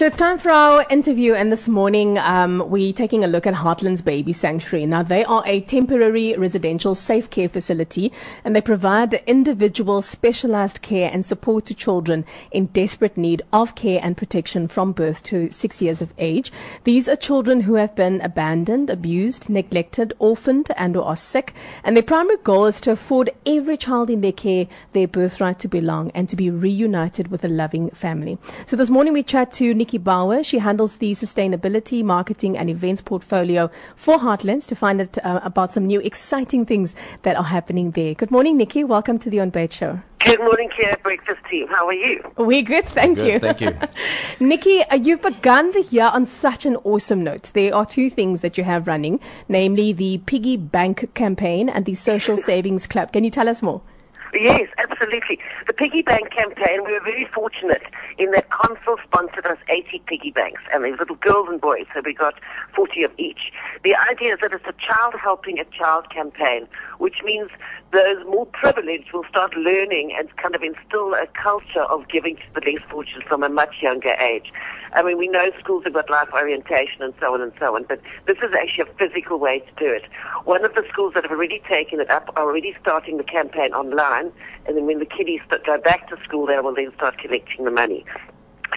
So it's time for our interview, and this morning um, we're taking a look at Heartlands Baby Sanctuary. Now, they are a temporary residential safe care facility, and they provide individual specialized care and support to children in desperate need of care and protection from birth to six years of age. These are children who have been abandoned, abused, neglected, orphaned, and or are sick, and their primary goal is to afford every child in their care their birthright to belong and to be reunited with a loving family. So this morning we chat to Nikki Bauer. She handles the sustainability, marketing, and events portfolio for Heartlands to find out uh, about some new exciting things that are happening there. Good morning, Nikki. Welcome to the On Bait Show. Good morning, Kia Breakfast team. How are you? We're good, thank Good, you. thank you. Nikki, uh, you've begun the year on such an awesome note. There are two things that you have running, namely the Piggy Bank campaign and the Social Savings Club. Can you tell us more? Yes, absolutely. The piggy bank campaign, we were very fortunate in that Consol sponsored us 80 piggy banks, and there's little girls and boys, so we got 40 of each. The idea is that it's a child helping a child campaign, which means those more privileged will start learning and kind of instill a culture of giving to the less fortunate from a much younger age. I mean, we know schools have got life orientation and so on and so on, but this is actually a physical way to do it. One of the schools that have already taken it up are already starting the campaign online, and then when the kiddies go back to school, they will then start collecting the money.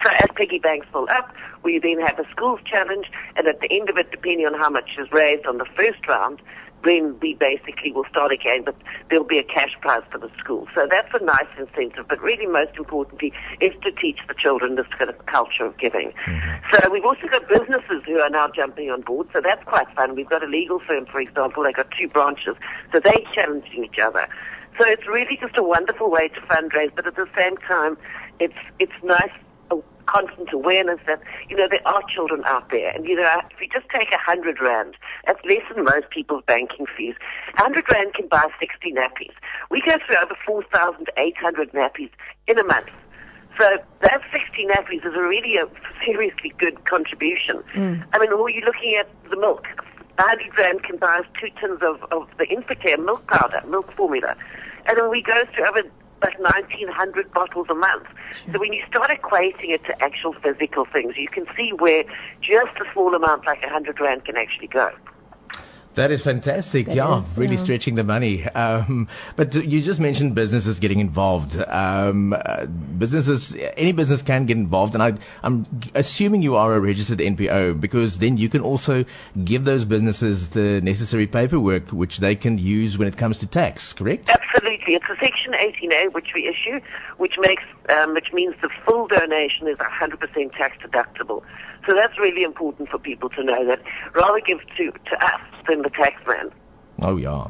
So as piggy banks fill up, we then have a schools challenge, and at the end of it, depending on how much is raised on the first round, then we basically will start again, but there'll be a cash prize for the school. So that's a nice incentive, but really most importantly is to teach the children this kind of culture of giving. Mm-hmm. So we've also got businesses who are now jumping on board, so that's quite fun. We've got a legal firm, for example, they've got two branches, so they're challenging each other. So it's really just a wonderful way to fundraise, but at the same time, it's, it's nice constant awareness that, you know, there are children out there. And, you know, if you just take a hundred rand, that's less than most people's banking fees. A hundred rand can buy 60 nappies. We go through over 4,800 nappies in a month. So that 60 nappies is a really a seriously good contribution. Mm. I mean, or you're looking at the milk. A hundred rand can buy us two tins of, of the Infacare milk powder, milk formula. And then we go through over like 1,900 bottles a month. So when you start equating it to actual physical things, you can see where just a small amount like a 100 rand can actually go. That is fantastic. That yeah, is, really yeah. stretching the money. Um, but you just mentioned businesses getting involved. Um, uh, businesses, any business can get involved, and I, I'm assuming you are a registered NPO because then you can also give those businesses the necessary paperwork which they can use when it comes to tax. Correct? Absolutely. It's a Section 18A which we issue, which makes, um, which means the full donation is 100% tax deductible. So that's really important for people to know that rather give to, to us than the taxman. Oh yeah,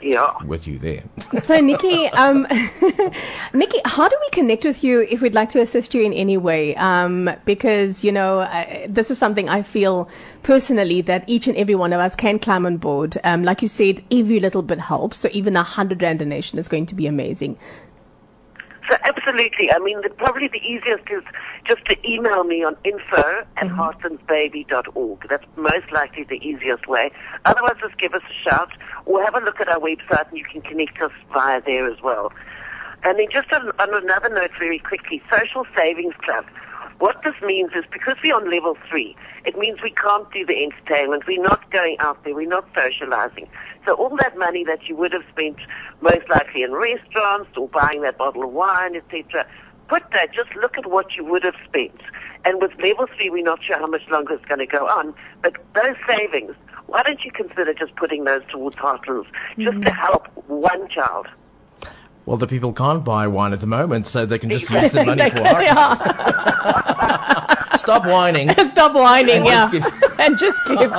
Yeah. with you there. So, Nikki, um, Nikki, how do we connect with you if we'd like to assist you in any way? Um, because you know, uh, this is something I feel personally that each and every one of us can climb on board. Um, like you said, every little bit helps. So, even a hundred rand donation is going to be amazing. So absolutely. I mean, the, probably the easiest is just to email me on info at mm-hmm. heartlandsbaby.org. That's most likely the easiest way. Otherwise, just give us a shout or have a look at our website and you can connect us via there as well. And then just on, on another note very quickly, Social Savings Club. What this means is because we're on level three, it means we can't do the entertainment. We're not going out there. We're not socializing. So all that money that you would have spent most likely in restaurants or buying that bottle of wine, etc., put that, just look at what you would have spent. And with level three, we're not sure how much longer it's going to go on, but those savings, why don't you consider just putting those towards Heartlands, just to mm-hmm. help one child? Well, the people can't buy wine at the moment, so they can just use the money for art. Stop whining. Stop whining, And yeah, just give- and just give.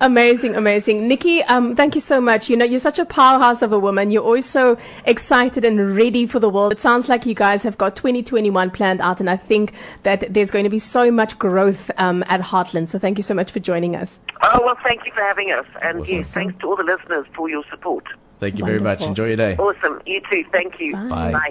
Amazing, amazing. Nikki, um, thank you so much. You know, you're such a powerhouse of a woman. You're always so excited and ready for the world. It sounds like you guys have got 2021 planned out, and I think that there's going to be so much growth um, at Heartland. So thank you so much for joining us. Oh, well, thank you for having us. And Awesome. yes, thanks to all the listeners for your support. Thank you very much. Enjoy your day. Awesome. You too. Thank you. Bye. Bye.